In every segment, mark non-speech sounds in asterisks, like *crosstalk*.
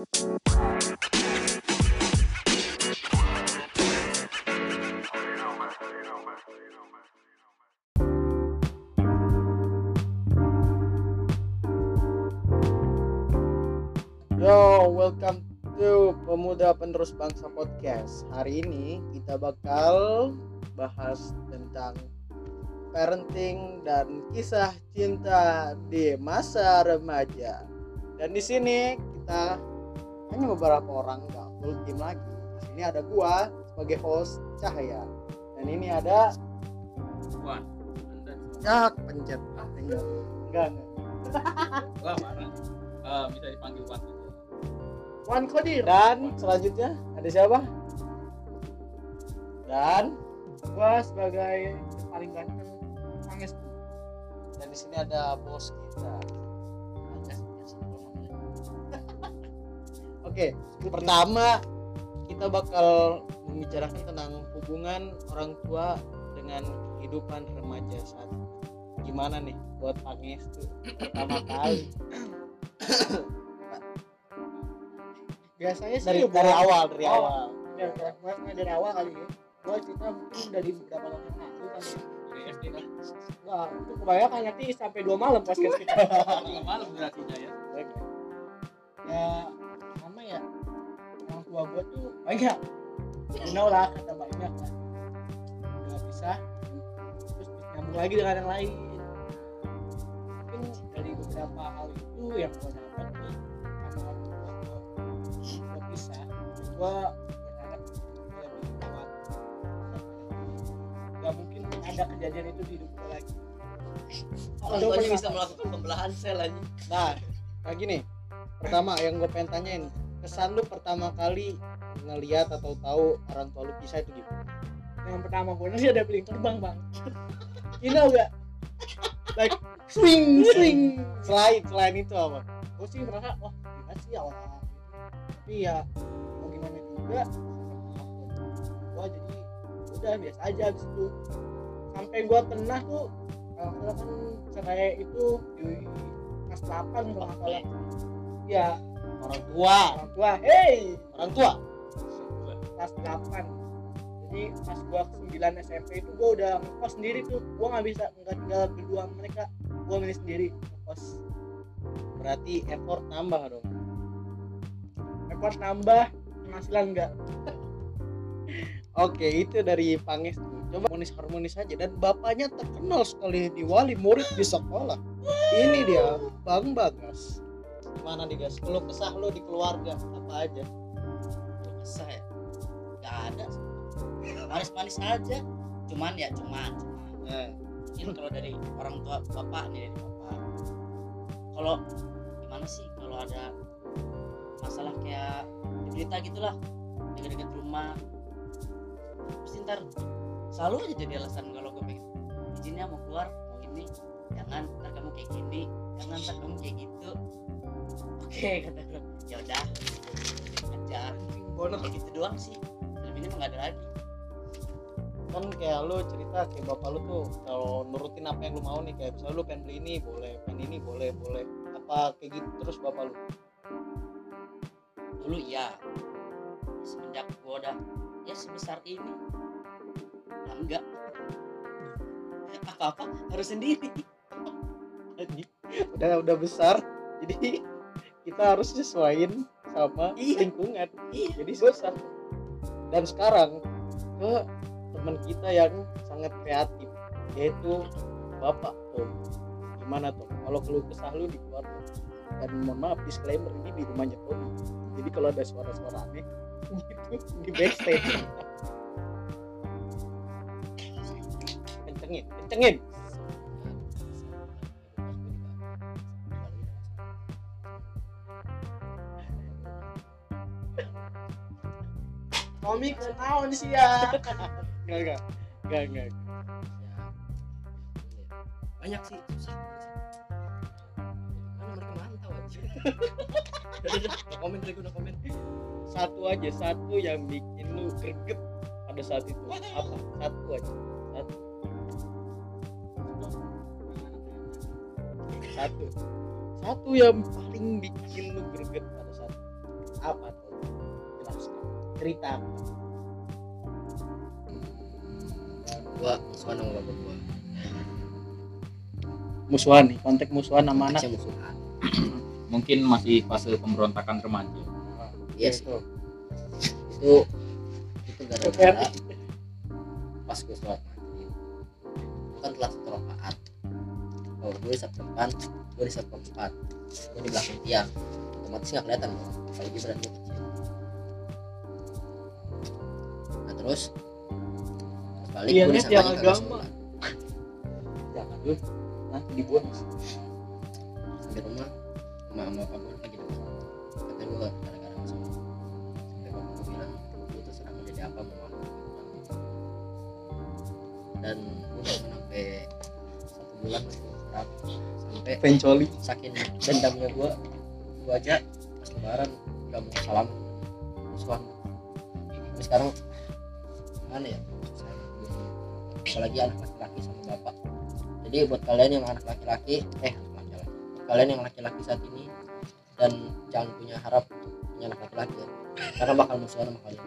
Yo, welcome to Pemuda Penerus Bangsa Podcast. Hari ini kita bakal bahas tentang parenting dan kisah cinta di masa remaja. Dan di sini kita hanya beberapa orang nggak full tim lagi. Di sini ada gua sebagai host Cahaya. Dan ini ada Wan Cak pencet. Enggak, enggak. *laughs* enggak. wah marah Eh, bisa dipanggil Wan Wan Kodir Dan selanjutnya ada siapa? Dan gua sebagai paling ganteng Anges dan di sini ada bos kita. Oke, pertama kita bakal membicarakan tentang hubungan orang tua dengan kehidupan remaja saat ini. gimana nih buat Panges tuh pertama kali biasanya sih dari buat- dari awal dari Oh. awal ya, gua- gua mulai dari awal kali ya gua cerita mungkin dari beberapa tahun yang lalu kan ya. dari SD kan Wah, itu kebanyakan nanti sampai dua malam podcast kita Tengah malam durasinya ya ya ya tua gua tuh banyak. You know lah kata banyak kan. Nggak bisa. Terus nyambung lagi dengan yang lain. Mungkin dari beberapa hal itu yang gua dapat nih karena orang tua gua. Gua pisah gua berharap lebih kuat. Nggak mungkin ada kejadian itu di hidup gua lagi. Orang tuanya bisa melakukan pembelahan sel aja. nah kayak gini pertama yang gue pengen tanyain kesan lu pertama kali ngelihat atau tahu orang tua lu pisah itu gimana? Yang pertama gue sih ada piring terbang bang. *laughs* You know gak like swing swing. Selain selain itu apa? Gue sih merasa wah gila sih awal tapi ya mau gimana juga gue jadi udah biasa aja abis itu. Sampai gue pernah tuh kalau kan cerai itu di kelas 8 kalau nggak salah. Ya orang tua. Orang tua. Hey! Orang tua. Kelas 8 jadi pas gua ke 9 SMP itu gua udah ngekos sendiri tuh. Gua nggak bisa nggak tinggal berdua mereka. Gua milih sendiri ngekos. Berarti effort nambah dong. Effort nambah penghasilan enggak oke itu dari Panges. Tuh coba harmonis harmonis aja. Dan bapaknya terkenal sekali di wali murid di sekolah. Ini dia Bang Bagas gimana nih guys kalau kesah lu di keluarga apa aja Lu kesah ya? Gak ada. Manis-manis aja. Cuman ya cuman. cuman. nah, Mungkin kalau dari orang tua bapak nih dari bapak. Kalau gimana sih kalau ada masalah kayak di berita gitulah dekat-dekat rumah pasti ntar selalu aja jadi alasan kalau gue pengen izinnya mau keluar mau ini jangan ntar kamu kayak gini jangan ntar kamu kayak gitu. Oke kata gue ya udah. Aja. Bono kayak gitu doang sih. Lebihnya emang nggak ada lagi. Kan kayak lu cerita kayak bapak lu tuh kalau nurutin apa yang lu mau nih kayak misalnya lu pengen beli ini boleh. Pengen ini boleh boleh. Apa kayak gitu terus bapak lu? Dulu iya. Semenjak gua udah ya sebesar ini. Enggak. Apa apa harus sendiri *laughs* udah udah besar. Jadi kita harus sesuaiin sama Iya. lingkungan. Iya. Jadi susah. Dan sekarang ke teman kita yang sangat kreatif yaitu bapak tuh gimana tuh kalau keluh kesah lu di keluarga. Dan mohon maaf disclaimer ini di rumahnya Tony jadi kalau ada suara-suara aneh *laughs* gitu di backstage. Kencengin kencengin komik naon sih ya. Enggak enggak enggak enggak banyak sih susah. Kan mereka mantau aja. Komen lagi udah komen. Satu aja satu yang bikin lu greget pada saat itu. Apa? Satu aja. Satu. Satu. Satu yang paling bikin lu greget pada saat itu. apa cerita. Gua musuhan sama bapak gua. Musuhan nih konteks musuhan sama anak. Musuhan. *clears throat* Mungkin masih fase pemberontakan remaja. Yes Gitu. itu itu gara-gara pas gue sholat maghrib itu kan telah satu rakaat kalau gue di satu depan gue di satu empat. Gue di belakang tiang. Otomatis nggak kelihatan. Dong apalagi badan gue terus. Balik gue Tiangnya disangkanya kagak sholat. *laughs* Jangan dulu nanti dibuat sampai rumah sama sama bapak gue lagi depan katanya gue nggak sholat sampai bapak gue bilang lu tuh sedang menjadi apa mau apa dan gue bangun sampai satu bulan masih sampai Pencoli. saking dendamnya gue gue aja pas lebaran gak mau salam. Musuhan tapi sekarang gimana ya? Apalagi anak laki-laki sama bapak. Jadi buat kalian yang anak laki-laki eh laki-laki kalian yang laki-laki saat ini dan jangan punya harap punya anak laki-laki ya. Karena bakal musuhan sama kalian.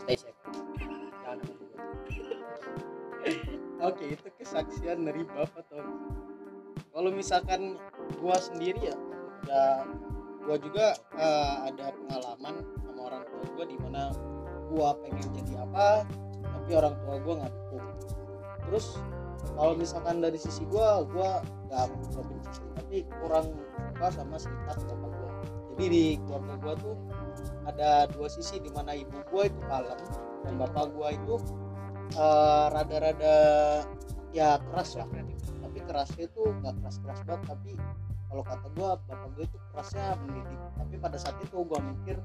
Stay safe. Oke, itu kesaksian dari Bapak Tom. Kalau misalkan gua sendiri ya, ya gua juga eh, ada pengalaman sama orang tua gua di mana gua pengen jadi apa, tapi orang tua gua nggak dukung. Terus kalau misalkan dari sisi gua, gua nggak benci tapi kurang suka sama sifat bapak gua. Jadi di keluarga gua tuh ada dua sisi di mana ibu gua itu kalem dan bapak gua itu eh, rada-rada ya keras lah tapi kerasnya itu nggak keras-keras banget tapi kalau kata gua bapak gue itu kerasnya mendidik. Tapi pada saat itu gua mikir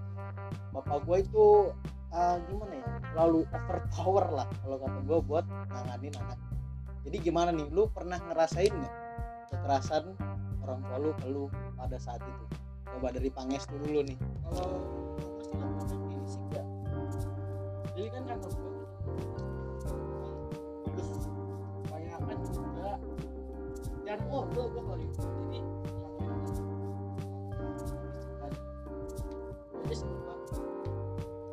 bapak gue itu eh, gimana ya terlalu overpower lah kalau kata gua buat nanganin anak. Jadi gimana nih lu pernah ngerasain nggak kekerasan orang tua lu ke lu pada saat itu? Coba dari Pangestu dulu nih. Kalau masalah fisik ya jadi kan kantor gua terus kebanyakan juga. Dan oh gua gua kalau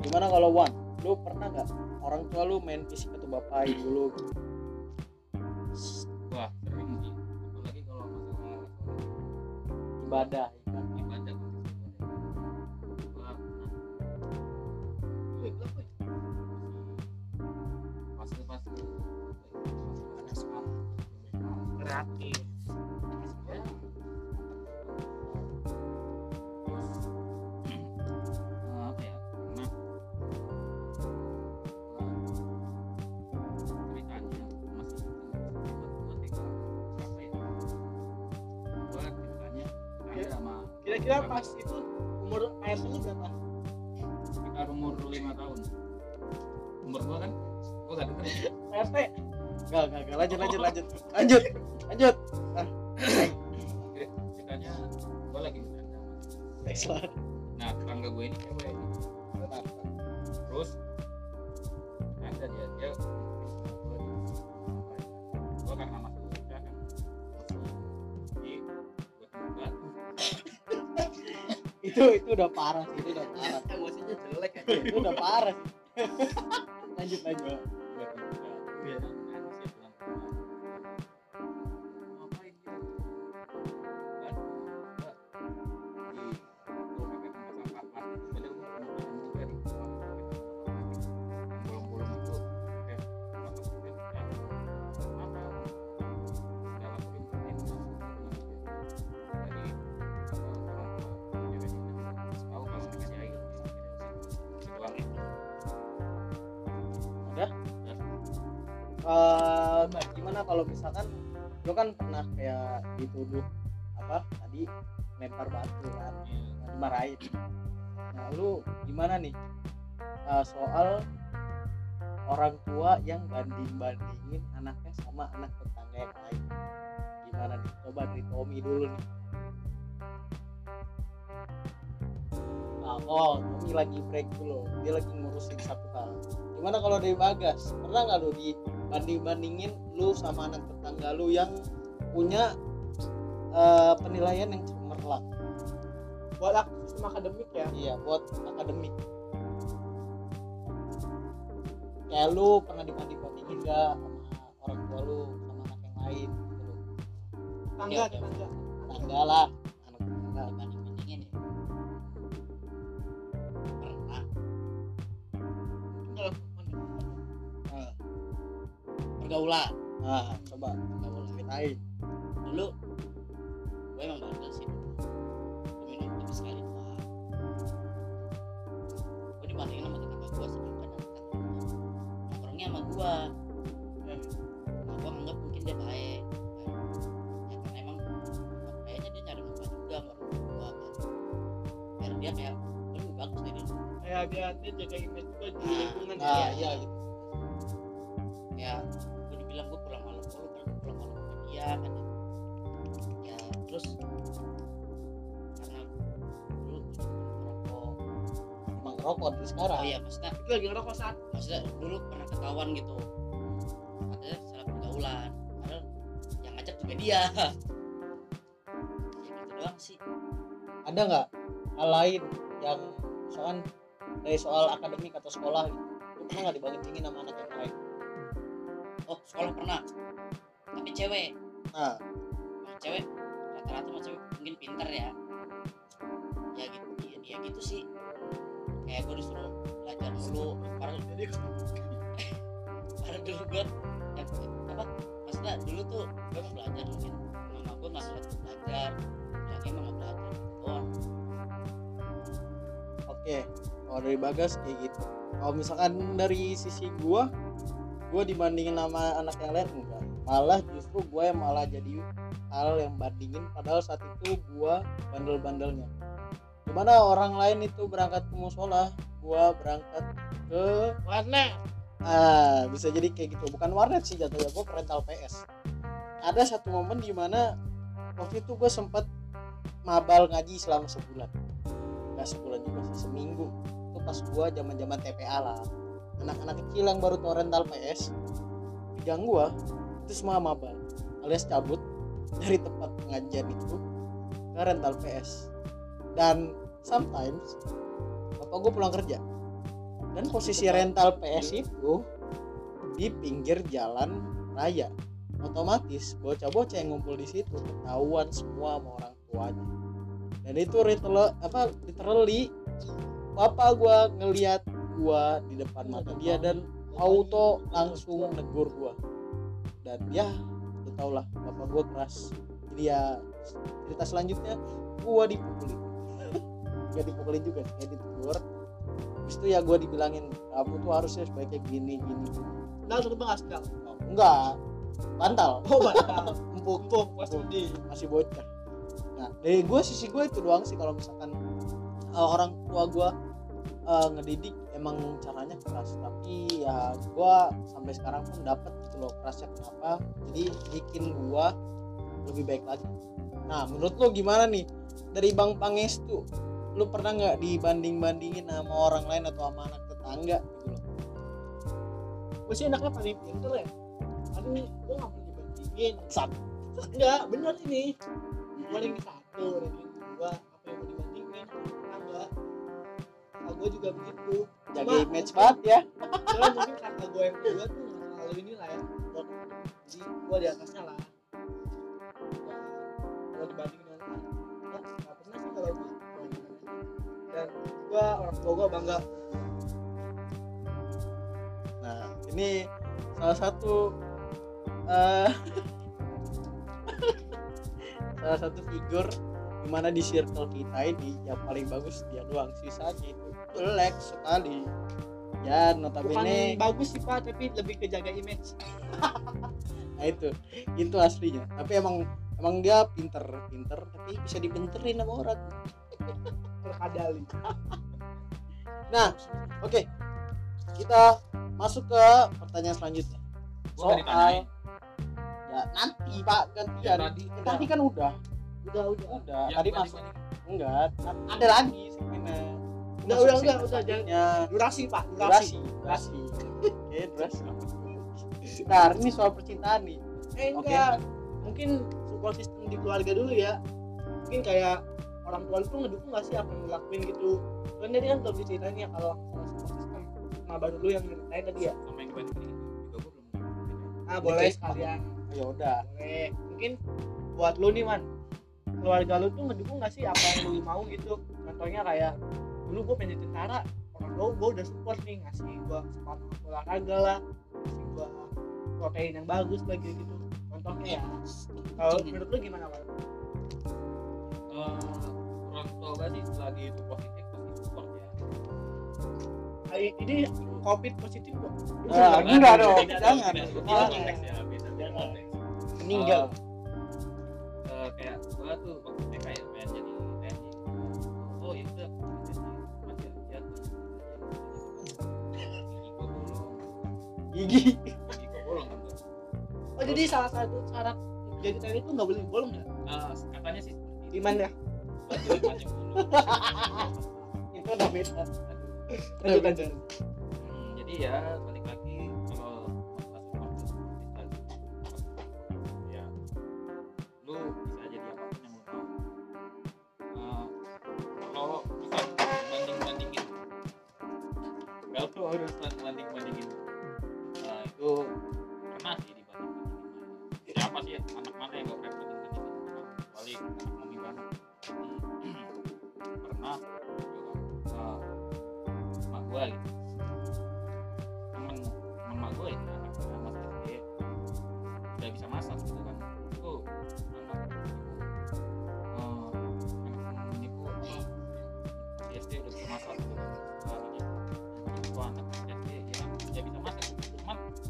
gimana kalau Wan? Lu pernah nggak orang tua lu main fisik atau bapak ibu lu? Wah sering sih. Apalagi kalau masalah ibadah gua gua gak denger PRT Enggak, enggak, enggak, lanjut, lanjut, lanjut, lanjut, lanjut. ceritanya gua lagi bercanda Baiklah. nah tetangga gue ini cewek. Terus ada dia dia gue karena kan. Jadi gue tembak Itu itu udah parah sih, itu udah parah. emosinya jelek aja. Itu udah parah sih. Lanjut, lanjut. Kalau misalkan lu kan pernah kayak dituduh apa tadi lempar batu kan nah, dimarahin. Nah lu gimana nih? Eh, soal orang tua yang banding bandingin anaknya sama anak tetangga yang lain. Gimana nih? Coba dari Tommy dulu nih. Nah, oh Tommy lagi break dulu. Dia lagi ngurusin satu hal. Gimana kalau dari Bagas? Pernah nggak lu dibanding bandingin lu sama anak tetangga lu yang punya eh, penilaian yang cemerlang buat aku sistem akademik ya? Iya buat akademik. Kayak lu pernah dibanding bandingin gak sama orang tua lu sama anak yang lain gitu tangga oke. tangga. tangga lah pergaulan nah coba pergaulan ceritain. Dulu gue emang bandel sih. Gue tapi sekali. Doang gue dibandingin sama tetangga gue sedangkan gue nongkrongnya sama gue nah gue anggap mungkin dia baik. Ya emang kayaknya dia nyari muka juga sama tua kan. Biar dia kayak gue lebih bagus dari lu kayak dia dia jaga image di Nah, lingkungan. nah dia gitu. Ya gue dibilang gue pulang malam mulu kan pulang malam sama dia kan. Ya terus karena dulu merokok emang rokok dari sekarang. Oh iya maksudnya itu lagi ngerokok saat maksudnya dulu pernah ketahuan gitu. Katanya salah pergaulan padahal yang ngajak juga dia. *laughs* Ya gitu doang sih. Ada nggak hal lain yang misalkan dari soal akademik atau sekolah gitu lu pernah nggak dibandingin sama anak yang lain oh sekolah pernah. Tapi cewek. Nah Emang cewek rata-rata mah cewek mungkin pinter ya. Ya gitu ya, ya gitu sih. Kayak gue disuruh belajar dulu padahal jadi *laughs* padahal dulu gue ya, apa maksudnya dulu tuh gue mau belajar mungkin. Mama gue nggak gue belajar emang nggak belajar doang. Oke kalau dari bagas kayak gitu. Kalau misalkan dari sisi gua gua dibandingin sama anak yang lain enggak. Malah justru gue yang malah jadi hal yang bandingin padahal saat itu gua bandel-bandelnya. Gimana orang lain itu berangkat ke musola gua berangkat ke warna ah bisa jadi kayak gitu. Bukan warnet sih jatuhnya gue rental PS ada satu momen di mana waktu itu gue sempat mabal ngaji selama sebulan. Nggak sebulan juga sih seminggu. Itu pas gue zaman zaman TPA lah anak-anak kecil yang baru tau rental PS yang gue itu semua mabal alias cabut dari tempat pengajian itu ke rental PS. Dan sometimes bapak gue pulang kerja. Dan posisi rental PS itu di pinggir jalan raya. Otomatis bocah-bocah yang ngumpul di situ ketahuan semua sama orang tuanya. Dan itu literal apa literally papa gua ngelihat gua di depan mata dia dan auto langsung negur gua. Dan ya lu tau lah bapak gua keras. Jadi ya cerita selanjutnya gua dipukulin. *laughs* Gak dipukulin juga kayak ditegur. Habis itu ya gue dibilangin kamu tuh harusnya sebaiknya gini gini nah lu bang askal Oh, enggak. Bantal. *laughs* Oh bantal. Empuk empuk masih bocah. Nah dari gue sisi gue itu doang sih kalau misalkan uh, orang tua gue uh, ngedidik emang caranya keras tapi ya gue sampai sekarang pun dapat gitu loh kerasnya kenapa jadi bikin gue lebih baik lagi. Nah menurut lo gimana nih? Dari bang Pangestu lu pernah nggak dibanding bandingin sama orang lain atau sama anak tetangga gitu loh? Gue sih anaknya paling pinter ya. Aduh gue gak mau dibandingin. Sat. enggak bener ini. Paling satu ranking dua apa yang mau dibandingin kakak gue juga begitu jaga Cuma image banget ya. Soalnya mungkin kakak gue yang kedua tuh terlalu ini lah ya jadi gue di atasnya lah. Kalau dibanding dengan anak ya, nggak pernah sih kalau gue dan gue orang tua gue bangga. Nah, ini salah satu eh salah satu figur di mana di circle kita ini yang paling bagus dia doang. Sisanya itu jelek sekali. Ya bukan notabene bagus sih pak tapi lebih ke jaga image. *laughs* Nah itu. Itu aslinya. Tapi emang emang dia pinter pinter tapi bisa dibenterin sama orang. Terkadali. *laughs* Nah oke. Kita masuk ke pertanyaan selanjutnya. Ditanyain. ya nanti pak. Gantian Ya, tadi tadi kan udah. Udah udah. Udah. Yang tadi masuk. enggak. Ada lagi segmennya Masuk udah, segmen udah, udah, selanjutnya. durasi pak durasi. Durasi durasi. *laughs* Oke durasi. Nah ini soal percintaan nih. Eh Oke. enggak mungkin support system di keluarga dulu ya. Mungkin kayak orang tua lu tuh ngedukung gak sih apa yang lu lakuin gitu? Kan tadi kan belum diceritain ya kalau support system. Sama baru lu yang ceritain tadi ya. Sama yang juga gue belum ah boleh sekalian. Ya udah. Boleh. Mungkin buat lu nih man. Keluarga lu tuh ngedukung gak sih apa yang lu mau gitu? Contohnya kayak dulu gue pengen jadi tentara orang tua gue udah support nih ngasih gue sepatu olahraga lah ngasih gue protein yang bagus lagi gitu contohnya ya kalau menurut lu gimana Bang? Eh, orang tua gue sih selagi itu positif pasti support ya. Ah, ini covid positif kok Ah, Beda- enggak dong, jangan. ya meninggal. Eh, eh, kayak gua tuh gigi. Bolong kan oh jadi salah satu syarat jadi TNI itu nggak boleh bolong ya? Ah, katanya sih seperti itu. Iman ya? *laughs* Itu udah beda. Lanjut Hmm, jadi ya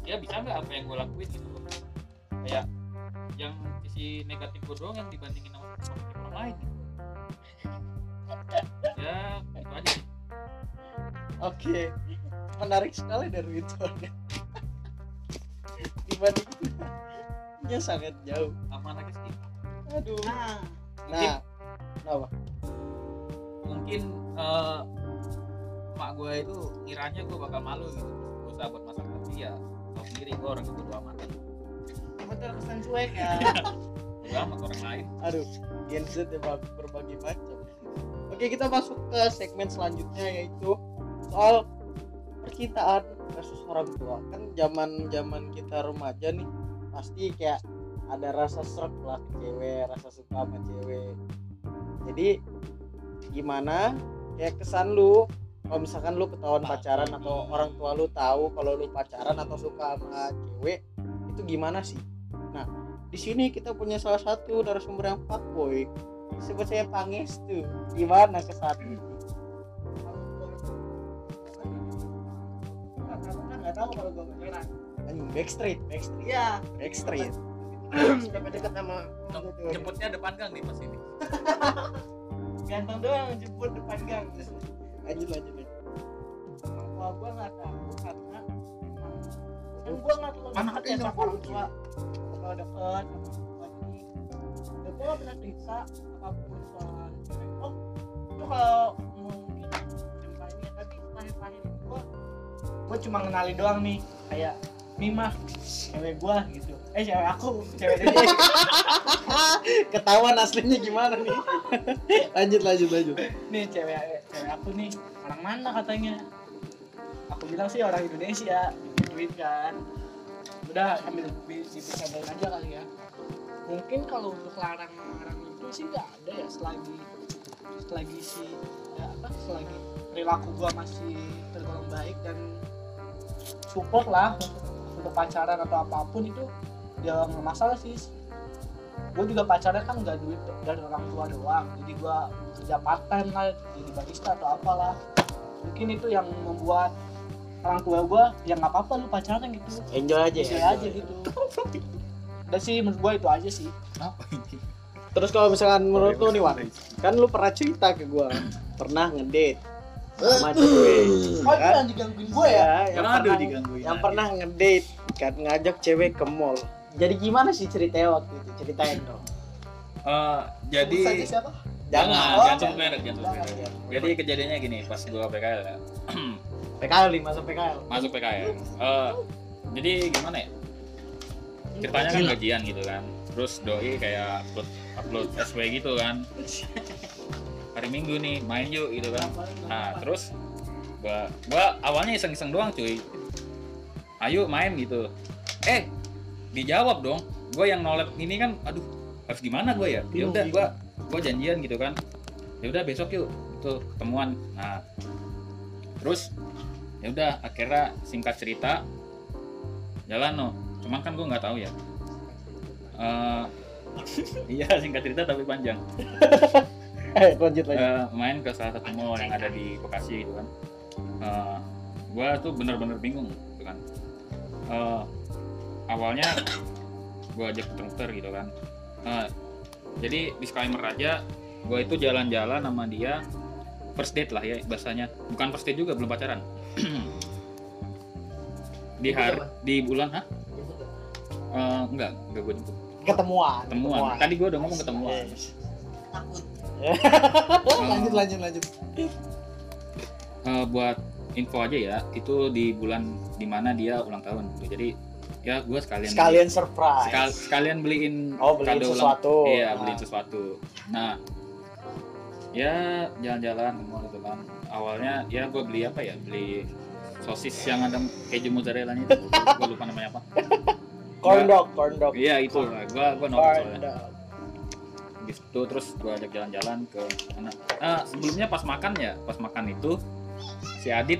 dia bisa nggak apa yang gue lakuin gitu loh. Kayak yang sisi negatif gue doang yang dibandingin sama positif orang lain gitu. ya itu aja. Sih oke. Menarik sekali dari itu. Dibanding ya sangat jauh. Sama anak SD aduh. Nah. Mungkin nah kenapa? Mungkin eh mak gue itu ngiranya gue bakal malu gitu. Masak tapi ya. tau sendiri gue orang bodo amat. Kan apa terkesan cuek ya. Bodo amat orang lain. Aduh Gen Z bag- berbagai macam oke kita masuk ke segmen selanjutnya yaitu soal percintaan versus orang tua. Kan zaman zaman kita remaja nih pasti kayak ada rasa srek lah ke cewek rasa suka sama cewek. Jadi gimana? Kayak kesan lu kalau misalkan lu ketahuan pacaran atau orang tua lu tahu kalau lu pacaran atau suka sama cewek itu gimana sih? Nah di sini kita punya salah satu narasumber yang fuckboy sebut saya Pangestu gimana kesan ini? Nggak tahu kalau gue pacaran backstreet backstreet. Iya. Backstreet. *clears throat* Deket-deket sama jemputnya depan gang nih pas ini. *laughs* Ganteng doang jemput depan gang. Lanjut lanjut tua gue nggak tahu karena kan gue nggak terlalu dekat ya sama orang tua. Kalau deket sama orang tua ini ya gue nggak pernah cerita apa pun soal oh itu kalau mungkin cerita ini ya tapi terakhir-terakhir gue gue cuma ngenalin doang nih. Kayak Mimah cewek gue gitu. Eh cewek aku cewek dia. *laughs* Ketahuan aslinya gimana nih? *laughs* Lanjut lanjut lanjut. Nih cewek cewek aku nih orang mana katanya bilang sih orang Indonesia duit kan. Udah ambil dibercandain aja kali ya. Mungkin kalau untuk larang larang itu sih nggak ada ya selagi selagi si ya apa selagi perilaku gua masih tergolong baik dan support lah untuk, pacaran atau apa pun itu ya nggak masalah sih. Gue juga pacarnya kan nggak duit dari orang tua doang. Jadi gue kerja part time lah jadi barista atau apalah. Mungkin itu yang membuat orang tua gue ya nggak apa-apa lu pacaran gitu. Enjoy aja Enjoy ya aja gitu. Udah sih menurut gue itu aja sih. Terus kalau misalkan menurut lu nih Wan kan lu pernah cerita ke gua pernah ngedate sama cewek. oh itu kan? yang digangguin gue ya? Yang Aduh, pernah digangguin. yang pernah ngedate kan? Ngajak cewek ke mall. Jadi gimana sih ceritanya waktu itu? Ceritain dong. Eh, jadi siapa? Jangan jangan. Oh, jangan sebut jangan. merek jangan sebut Jangan, merek. ya. jadi kejadiannya gini pas gua PKL ya *clears throat* PKL nih masuk PKL masuk PKL Eh, jadi gimana ya? Ceritanya kan gajian gitu kan. Terus doi kayak upload upload SW gitu kan. Hari minggu nih main yuk gitu kan. Nah terus gua gua awalnya iseng-iseng doang cuy. Ayo main gitu. Eh dijawab dong. Gua yang nolak ini kan aduh harus gimana gua ya? Ya udah bingung. gua gua janjian gitu kan. Ya udah besok yuk itu ketemuan. Nah terus ya udah akhirnya singkat cerita jalan no. Cuman kan gua nggak tahu ya. Eh, *laughs* iya singkat cerita tapi panjang. *laughs* Eh lanjut lanjut. Eh, main ke salah satu mall yang ada di Bekasi gitu kan. Eh, gua tuh bener-bener bingung gitu kan. Eh, awalnya gua ajak muter gitu kan. Eh, jadi disclaimer aja gua itu jalan-jalan sama dia first date lah ya bahasanya. Bukan first date juga belum pacaran. *clears throat* Di hari di bulan hah? Eh, enggak enggak gue jemput. Ketemuan ketemuan. tadi gue udah ngomong ketemuan. Takut. *laughs* Lanjut lanjut lanjut. Eh, buat info aja ya itu di bulan di mana dia ulang tahun. Jadi ya gue sekalian sekalian surprise. Sekal- sekalian beliin oh beliin kado ulang- sesuatu. Iya Nah, beliin sesuatu. Nah ya jalan-jalan ke mall gitu kan. Awalnya ya gue beli apa ya? Beli sosis yang ada keju mozzarella itu. Gue lupa namanya apa. *laughs* Corn dog corn dog. Iya itu. Gue gue nonton corn soalnya. dog. Habis itu terus gue ajak jalan-jalan ke mana ah sebelumnya pas makan ya pas makan itu si Adit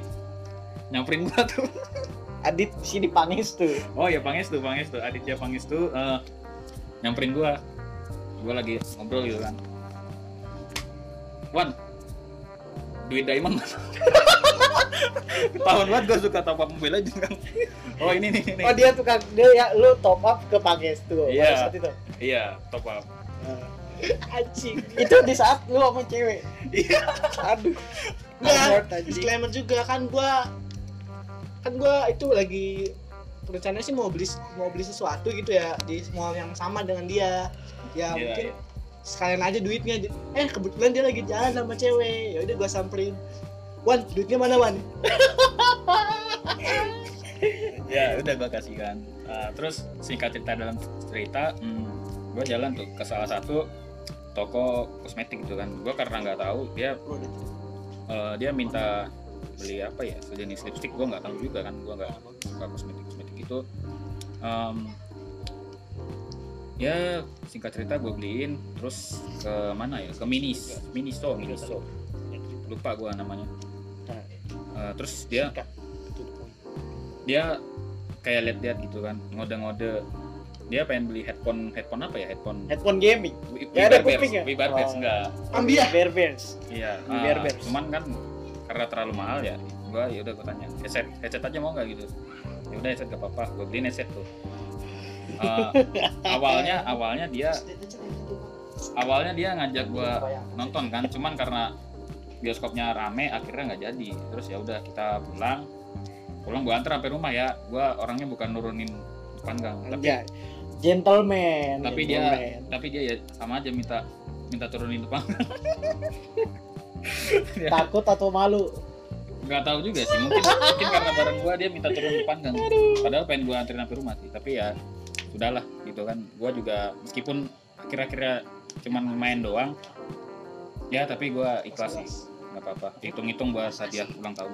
nyamperin gua tuh. *laughs* Adit di sini pangis tuh. Oh ya Pangis tuh Pangis tuh. Aditya Pangis tuh eh, nyamperin gua. Gua lagi ngobrol gitu kan Wan duit Diamond. *laughs* Mana ketahuan banget gua suka top up mobil aja. Kan oh ini nih ini. Oh dia tukang dia ya lu top up ke Iya. pada saat itu. iya top up. Anjing. Itu di saat lu sama cewek. Iya. Aduh. Aja. disclaimer juga kan gua kan gua itu lagi rencananya sih mau beli mau beli sesuatu gitu ya di mall yang sama dengan dia. Ya Iya, mungkin iya. Sekalian aja duitnya. Eh kebetulan dia lagi jalan sama cewek. Ya udah gua samperin. Wan duitnya mana Wan? *laughs* Ya udah gua kasih kan. Ah, terus singkat cerita dalam cerita hmm, gue jalan tuh ke salah satu toko kosmetik gitu kan. Gue karena nggak tahu dia eh, dia minta beli apa ya sejenis lipstick gue nggak tahu juga kan gue nggak suka kosmetik kosmetik itu. Em, ya singkat cerita gue beliin terus ke mana ya? Ke minis. Miniso miniso lupa gue namanya. Eh, terus dia dia kayak lihat-lihat gitu kan ngode-ngode. Dia pengen beli headphone headphone apa ya? Headphone headphone gaming? Ya, ada Bears, kuping ya? Wi Bears, Oh. enggak. Ambia. Bear Bears. Iya Bears. cuman kan karena terlalu mahal ya gua ya udah gua tanya headset headset aja mau nggak gitu. Ya udah headset gak apa-apa. Gua beliin headset tuh Eh, awalnya awalnya dia awalnya dia ngajak gua nonton kan. Cuman karena bioskopnya rame akhirnya nggak jadi. Terus ya udah kita pulang. Pulang gua antar sampai rumah ya. Gua orangnya bukan nurunin depan gang tapi Anjay. gentleman tapi dia gentleman. tapi dia ya sama aja minta minta turunin depan Dia *laughs* takut atau malu? Nggak tahu juga sih. Mungkin mungkin karena barang gua dia minta turun depan kan padahal pengen gua anterin sampai rumah sih. Tapi ya sudahlah gitu kan. Gua juga meskipun akhir-akhirnya cuman main doang ya tapi gua ikhlas sih. Nggak apa-apa. Hitung-hitung buat hadiah ulang tahun.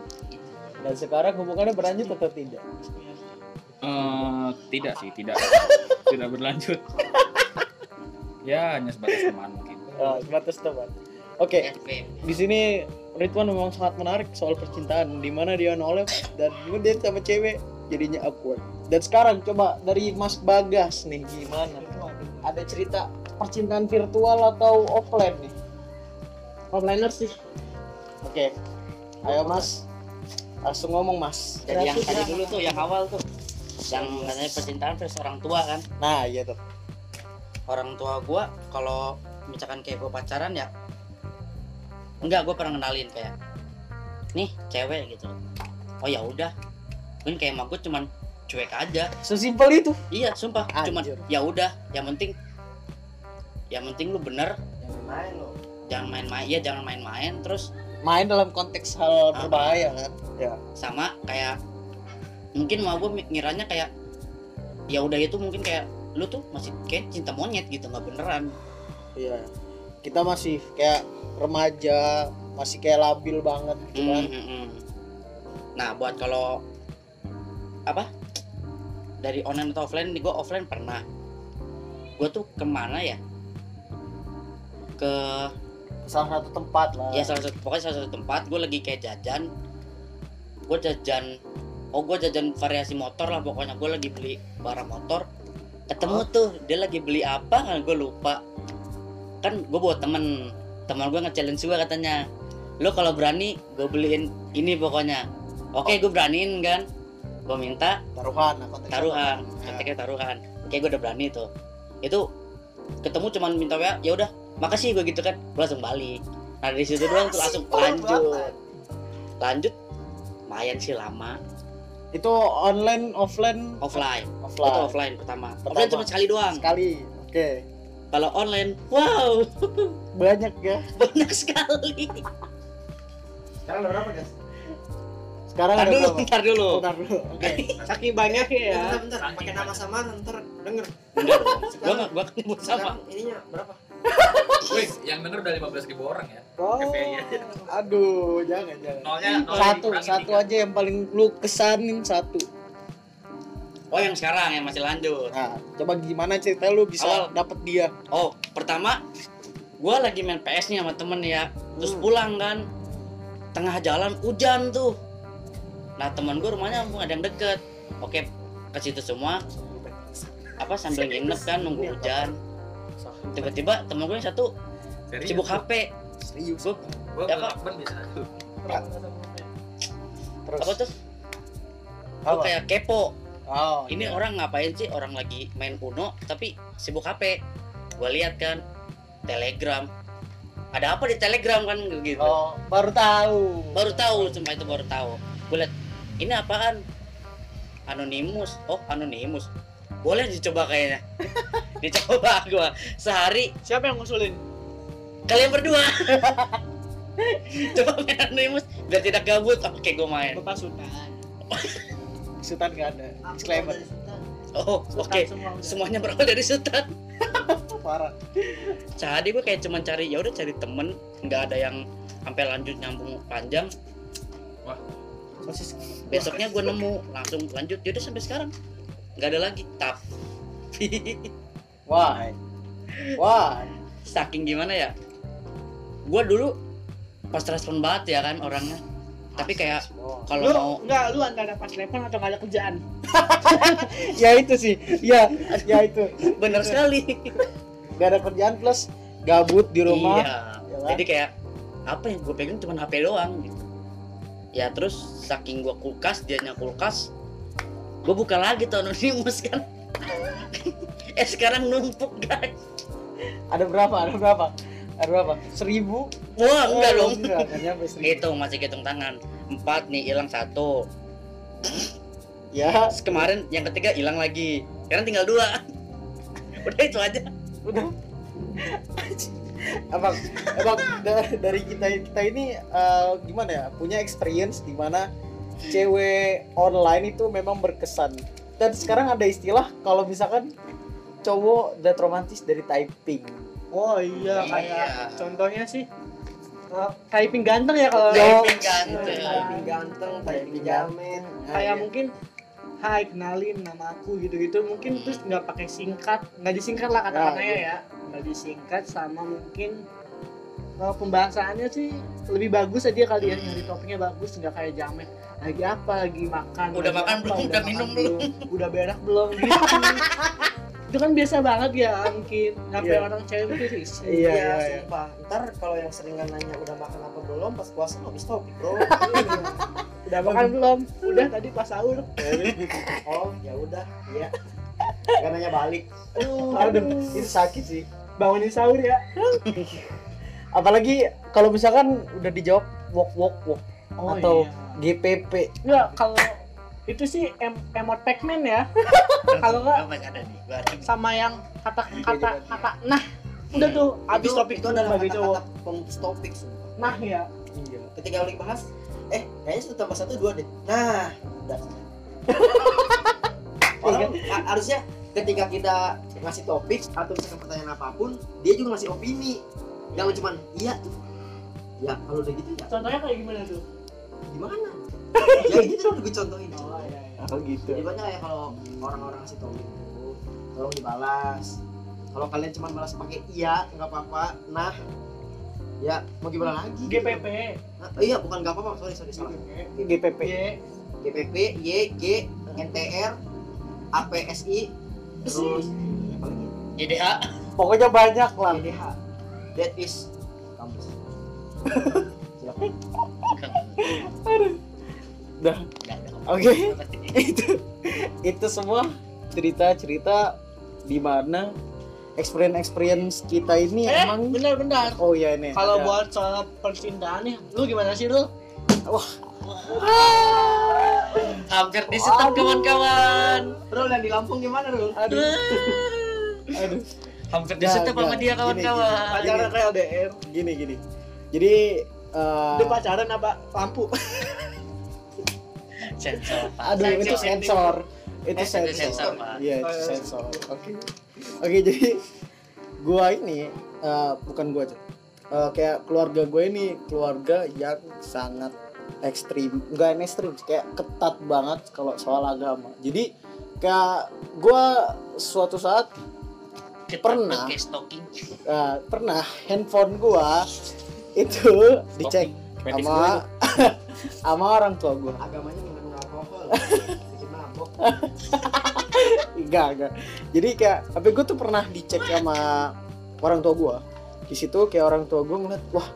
Dan sekarang hubungannya berlanjut atau tidak? Eh, tidak sih tidak. *laughs* Tidak berlanjut. Ya hanya sebatas teman mungkin. Oh, sebatas teman. Oke FP di sini Ridwan memang sangat menarik soal percintaan. Di mana dia nolep dan kemudian sama cewek jadinya awkward dan sekarang coba dari Mas Bagas nih gimana? Ada cerita percintaan virtual atau offline nih? Onliner sih. Oke ayo Mas. Langsung ngomong Mas. Jadi yang tadi dulu tuh yang awal tuh yang katanya percintaan versus orang tua kan? Nah iya tuh. Orang tua gua kalau misalkan kayak gua pacaran ya enggak gua pernah kenalin kayak nih cewek gitu. Oh ya udah. Mungkin kayak emak gua cuman cuek aja. Sesimpel itu. Iya sumpah. Cuman Anjir. ya udah yang penting yang penting lu bener. Jangan main lo jangan main-main ya jangan main-main terus main dalam konteks hal berbahaya kan? Ya. Sama kayak mungkin mau gue ngiranya kayak ya udah itu mungkin kayak lu tuh masih kayak cinta monyet gitu nggak beneran. Iya. Kita masih kayak remaja masih kayak labil banget gitu kan? Hmm, hmm. Nah, buat kalau apa dari online atau offline, nih gue offline pernah. Gue tuh ke mana ya? Ke salah satu tempat lah ya salah satu pokoknya salah satu tempat gue lagi kayak jajan. Gue jajan, oh gue jajan variasi motor lah pokoknya. Gue lagi beli barang motor. Ketemu tuh dia lagi beli apa kan gue lupa. Kan gue bawa temen, teman gue nge-challenge gue katanya. Lo kalau berani gue beliin ini pokoknya. Oke gue beraniin kan. Gue minta taruhan nah, taruhan kontaknya taruhan. Kayak gue udah berani tuh. Itu ketemu cuman minta wa ya udah makasih gue gitu kan. Gue langsung balik. Nah dari situ doang tuh langsung lanjut. banget. lanjut lumayan sih lama. Itu online offline? Offline. Itu offline. offline pertama. Pertama. offline cuma sekali doang. Sekali oke. Kalau online wow. *laughs* Banyak ya. Banyak sekali. Sekarang udah berapa guys? Sekarang ntar ada dulu ntar dulu Oh, ntar dulu oke saking banyak ya bentar bentar pakai nama samaran ntar denger dong gue gak nyebut sama ininya berapa Wih, yang denger udah 15 ribu orang ya. oh ya. aduh jangan jangan Nolnya nol satu satu tiga. aja yang paling lu kesanin satu oh yang sekarang yang masih lanjut nah coba gimana cerita lu bisa Awal. dapet dia Oh, pertama gue lagi main PS nih sama temen ya. Terus Hmm. pulang kan. Tengah jalan hujan tuh. Nah, teman gue rumahnya ada yang deket. Oke, ke situ semua. Apa sambil nginep kan nunggu hujan. Tiba-tiba temen gue yang satu Serius? sibuk HP. serius Gue Gua Ya, bisa. terus apa tuh? Gue apa? kayak kepo. oh Ini iya. orang ngapain sih? Orang lagi main Uno tapi sibuk HP. Gue lihat kan Telegram. Ada apa di Telegram kan gitu. oh baru tahu baru tahu sumpah itu baru tahu gue liat ini apaan? Anonimus oh anonimus boleh dicoba kayaknya. *laughs* Dicoba gua. Sehari. Siapa yang ngusulin? Kalian berdua. *laughs* Coba main anonimus biar tidak gabut. Oke gue main. Bapak sultan *laughs* Sultan gak ada. Disclaimer. oh oke. Sultan semua semuanya berawal dari sultan parah. Jadi gue kayak cuman cari ya udah cari temen. Nggak ada yang sampai lanjut nyambung panjang sosis. Besoknya gue nemu. Langsung lanjut. Yaudah sampai sekarang. Nggak ada lagi. Tapi *laughs* why why saking gimana ya? Gua dulu pas respon banget ya kan orangnya. Tapi kayak kalau mau enggak lu antara pas telepon atau nggak ada kerjaan? *laughs* Ya itu sih. Ya ya itu. Bener sekali. Gak ada kerjaan plus gabut di rumah. Iya. Ya kan? jadi kayak apa yang gue pegang cuma HP doang gitu ya terus saking gua kulkas dianya kulkas gue buka lagi tuh anonimus kan. *laughs* Eh sekarang numpuk guys. Ada berapa? Ada berapa? Ada berapa? Seribu? Wah enggak Oh, dong. enggak nggak nyampe seribu. Hitung masih hitung tangan. Empat nih hilang satu. Ya. Terus kemarin yang ketiga hilang lagi. Sekarang tinggal dua. *laughs* Udah itu aja. Udah abang abang da- dari kita kita ini eh, gimana ya punya experience di mana cewek online itu memang berkesan dan sekarang ada istilah kalau misalkan cowok dat romantis dari typing oh iya Iya. kayak contohnya sih eh, typing ganteng ya kalau. Typing ganteng. typing ganteng typing jamet Nah, kayak iya. mungkin Hai kenalin nama aku gitu-gitu. Mungkin Hmm. terus nggak pakai singkat nggak disingkat lah kata-katanya iya. ya. Nggak disingkat sama mungkin eh, pembahasannya sih lebih bagus aja kali ya nyari topiknya bagus nggak kayak jamet. Lagi apa? Lagi makan? Udah lagi makan apa, belum? Udah minum makan udah berak belum? Gitu *laughs* itu kan biasa banget ya mungkin sampai Iya. orang cewek itu risih Iya, iya iya, iya. sumpah. Ntar kalau yang seringan nanya udah makan apa belum pas puasa nggak habis topik bro. *laughs* Udah makan belum? Udah tadi pas sahur. *laughs* Oh ya udah iya. Gak nanya balik. Aduh, aduh itu sakit sih. Bangunin sahur ya. *laughs* Apalagi kalau misalkan udah dijawab wok wok wok. Oh, Atau- iya. GPP Enggak, kalau itu sih em emot Pac-Man ya. kalau ada. sama yang kata kata kata nah udah Hmm. tuh habis itu, topik itu adalah sebagai cowok. topik sumpah Nah ya. iya ketika yang dibahas eh kayaknya satu tambah satu dua deh nah udah *laughs* orang ha- harusnya ketika kita ngasih topik atau misalkan pertanyaan apa pun dia juga ngasih opini Jangan cuman iya tuh. Ya kalau udah gitu ya contohnya kayak gimana tuh gimana? *laughs* ya gitu dong gue contohin. oh iya iya oh gitu Jadi banyak ya kalau orang-orang ngasih tau gitu, tolong dibalas. Kalau kalian cuma balas pakai iya nggak apa-apa. Nah, ya mau gimana lagi? GPP Nah, oh iya bukan nggak apa-apa. Sorry sorry salah. GPP Y GPP, Y, G, NTR, APSI, terus apa lagi? IDH pokoknya banyak lah PDH. That is kampus. *laughs* Silakan. Dah. Oke. *laughs* itu itu semua cerita cerita di mana experience experience kita ini eh emang benar benar oh ya ini. Kalau ada. buat soal percintaan nih lu gimana sih lu hampir disetup kawan-kawan. Bro, yang di Lampung gimana, Bro? aduh. Aduh. Hampir Nggak, disetup sama dia kawan-kawan. pacaran kayak LDR gini gini. Jadi eh, itu pacaran apa? Lampu *laughs* sensor. Pak. aduh itu sensor. Itu Eh, itu sensor. sensor, Pak. iya itu sensor. Oke. Oke jadi gua ini eh, bukan gua Cok. Eh, kayak keluarga gue ini keluarga yang sangat ekstrim. Enggak yang ekstrim kayak ketat banget kalau soal agama. Jadi kayak gua suatu saat Ketat Pernah. eh, pernah handphone gua itu dicek sama *laughs* sama orang tua gua. Agamanya. Bikin mabok. enggak enggak. Jadi kayak HP gue tuh pernah dicek sama orang tua gue di situ kayak orang tua gue ngeliat wah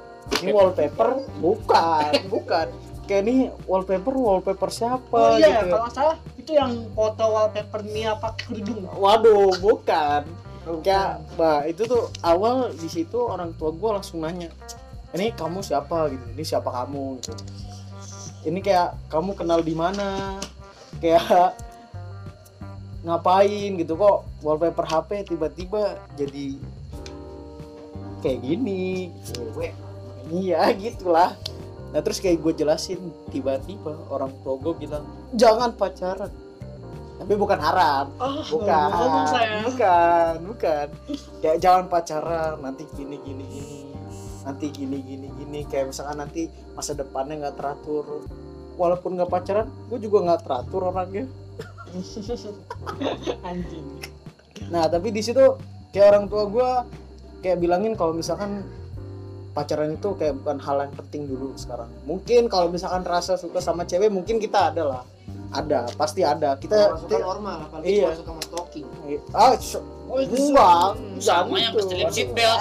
ini wallpaper? Bukan bukan. Kayak ini wallpaper wallpaper siapa oh iya gitu. kalau nggak salah itu yang foto wallpaper Mia pakai kerudung waduh bukan. Kayak bah itu tuh awal di situ orang tua gue langsung nanya ini kamu siapa? gitu ini siapa kamu? gitu ini kayak kamu kenal di mana? Kayak ngapain gitu kok? Wallpaper HP tiba-tiba jadi kayak gini. Cewek. iya gitulah. Nah terus kayak gue jelasin tiba-tiba orang tua gue bilang jangan pacaran. Tapi bukan haram. Oh bukan. ngomong saya bukan bukan. Kayak jangan pacaran nanti gini gini gini nanti gini gini gini. Kayak misalkan nanti masa depannya nggak teratur. Walaupun nggak pacaran gue juga nggak teratur orangnya. *laughs* Anjing. Nah tapi di situ kayak orang tua gue kayak bilangin kalau misalkan pacaran itu kayak bukan hal yang penting dulu sekarang. Mungkin kalau misalkan rasa suka sama cewek mungkin kita ada lah. Ada pasti ada. Kita Masukkan normal, apalagi Iya. masuk sama stalking. ah so, oh gua sama yang keselip seat belt.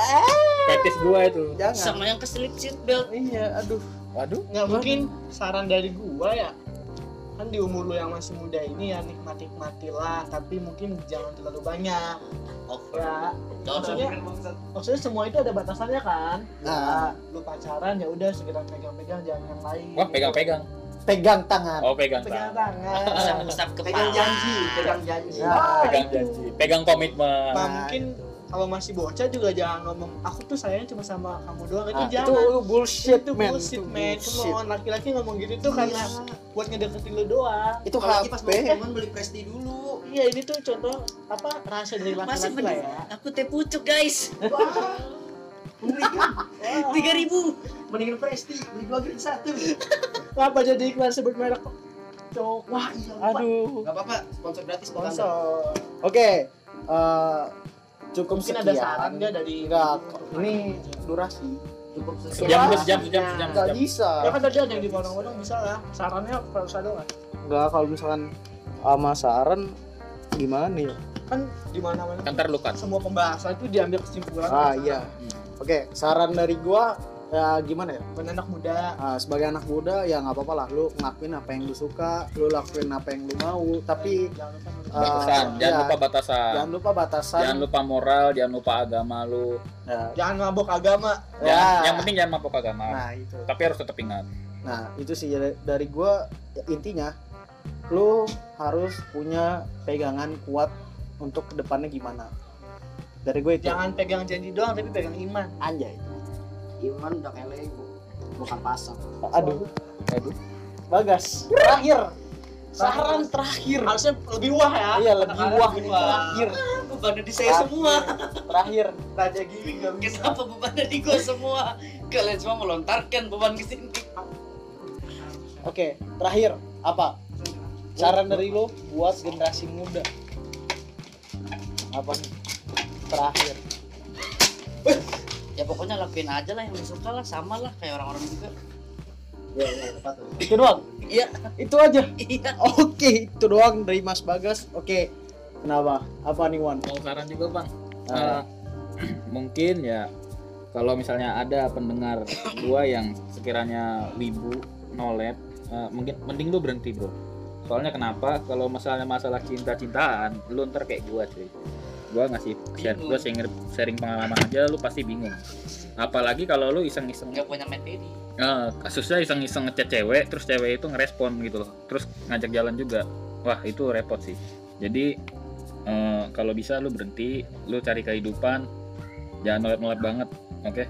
Fetis gua itu. jangan. Sama yang keselip seat belt. Iya aduh. Waduh. nggak mungkin saran dari gua ya. Kan di umur lu yang masih muda ini ya nikmati nikmatilah tapi mungkin jangan terlalu banyak. Over. Ya. Maksudnya maksudnya semua itu ada batasannya kan? Nah. ya, lu pacaran ya udah segera pegang-pegang jangan yang lain. Wah, pegang-pegang. Pegang tangan Oh, pegang. pegang tangan. tangan usap-usap kepala Pegang janji, pegang janji. Ya. Ah, Pegang itu. janji. Pegang komitmen. Nah, mungkin kalau masih bocah juga jangan ngomong aku tuh sayang cuma sama kamu doang itu Ah, jangan itu bullshit itu man bullshit Itu man bullshit. on laki-laki ngomong gitu tuh karena buat ngedeketin lu doang itu Apalagi pas mau ketemuan beli presti dulu. iya ini tuh contoh apa rahasia dari laki-laki lah ya aku teh pucuk guys Wah. Tiga ribu. Mendingan presti, beli dua grade satu. apa jadi iklan sebut merek cok. Wah, iya. lupa. aduh. Gak apa-apa, sponsor gratis sponsor. Oke eh, cukup mungkin sekian. ada saran nggak dari enggak ini durasi Cukup sekian. Sejam, sejam, sejam, sejam, nggak bisa. Ya kan tadi ada yang dipotong-potong bisa lah. Sarannya harus ada nggak nggak kalau misalkan sama saran gimana ya kan di mana-mana Kan ntar lu kan. semua pembahasan itu diambil kesimpulan. Ah iya. Sana. Oke saran dari gua ya gimana ya buat anak muda Ah, sebagai anak muda ya nggak apa-apa lah lu ngelakuin apa yang lu suka lu lakuin apa yang lu mau tapi jangan lupa Ah, Batasan, jangan ya. lupa batasan. jangan lupa batasan Jangan lupa moral, jangan lupa agama lu. Ya, jangan mabok agama ya. Yang, yang penting jangan mabuk agama. nah itu Tapi harus tetap ingat. nah itu sih dari, dari gua ya, intinya lu harus punya pegangan kuat untuk ke depannya gimana dari gue itu. Jangan pegang janji doang tapi pegang iman. Anjay. Iman udah kayak Lego. Bukan pasang. aduh. Aduh. bagas. Terakhir. Saran terakhir. Harusnya lebih wah ya. Iya lebih wah ini terakhir. Bebannya di saya semua. Terakhir. Raja gini gak bisa. Kenapa bebannya di gua semua? Kalian semua melontarkan beban ke sini. Oke terakhir. Apa? Saran dari lo buat generasi muda. Apa nih terakhir. Ya pokoknya lakuin aja lah yang suka lah sama lah kayak orang-orang juga. Ya ya tepat itu doang? Iya. Itu aja? Iya. Oke itu doang dari Mas Bagas. Oke kenapa? Apa nih Wan? Mau saran juga bang. Eh, *clears throat* mungkin ya kalau misalnya ada pendengar gua yang sekiranya wibu nolet eh, mungkin mending lu berhenti bro. Soalnya kenapa? Kalau masalahnya masalah cinta-cintaan lu ntar kayak gua cuy gua ngasih share gua sharing, sharing pengalaman aja lu pasti bingung. Apalagi kalau lu iseng-iseng nggak punya materi Eh, kasusnya iseng-iseng ngechat cewek terus cewek itu ngerespon gitu loh. Terus ngajak jalan juga. Wah itu repot sih. Jadi eh, kalau bisa lu berhenti lu cari kehidupan. Jangan nolep-nolep banget oke?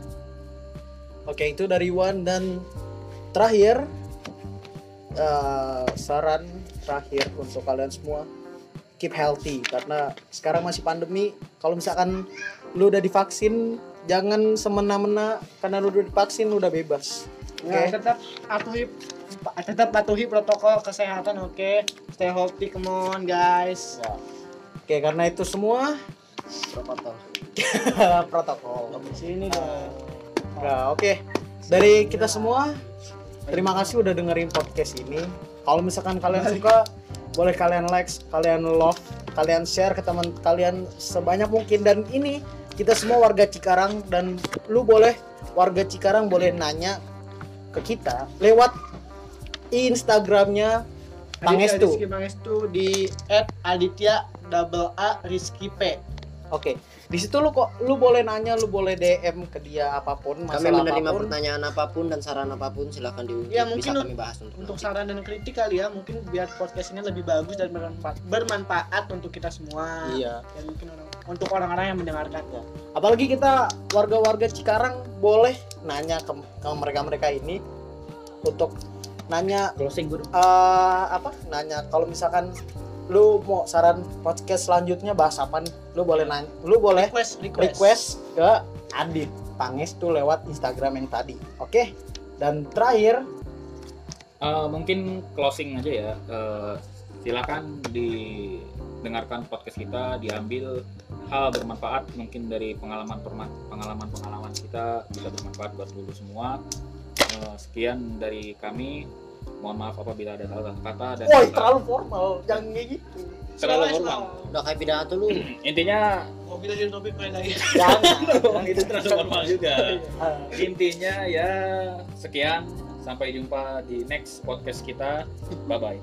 Oke itu dari Wan. Dan terakhir eh, saran terakhir untuk kalian semua keep healthy. Karena sekarang masih pandemi kalau misalkan lu udah divaksin jangan semena-mena karena lu udah divaksin lu udah bebas. Oke? Nah, tetap patuhi tetap patuhi protokol kesehatan oke? Stay healthy come on guys. Oke karena itu semua protokol. *laughs* protokol. Di sini dong. Nah, oke. Dari kita semua terima kasih udah dengerin podcast ini kalau misalkan kalian suka boleh kalian like kalian love kalian share ke teman kalian sebanyak mungkin. Dan ini kita semua warga Cikarang dan lu boleh warga Cikarang boleh nanya ke kita lewat Instagramnya Aditya Pangestu. Rizky Pangestu di @aditya double A Rizky P. Oke, di situ lu kok lu boleh nanya, lu boleh DM ke dia apa pun kami masalah menerima apa pun. pertanyaan apa pun dan saran apa pun silahkan diungkit Ya, bisa mungkin kami bahas untuk, untuk nanti. saran dan kritik kali ya mungkin biar podcast ini lebih bagus dan bermanfaat, bermanfaat untuk kita semua Iya. dan mungkin orang, untuk orang-orang yang mendengarkan apalagi kita warga-warga Cikarang boleh nanya ke, ke mereka-mereka ini untuk nanya closing gue eh, apa nanya kalau misalkan lu mau saran podcast selanjutnya bahas apa nih? Lu boleh nanya lu boleh request request, request ke Adit. Pangestu lewat Instagram yang tadi. Oke dan terakhir. Eh, mungkin closing aja ya. Eh, silakan didengarkan podcast kita diambil hal bermanfaat. Mungkin dari pengalaman pengalaman pengalaman kita bisa bermanfaat buat dulu semua. Eh, sekian dari kami mohon maaf apabila ada salah kata dan woi terlalu formal. Jangan kayak gitu. Terlalu formal. udah kayak pidato lu. *clears throat* Intinya mobil jadi topik lain lagi. *laughs* Jangan. Itu terlalu formal juga. Ah, intinya ya sekian. Sampai jumpa di next podcast kita. Bye bye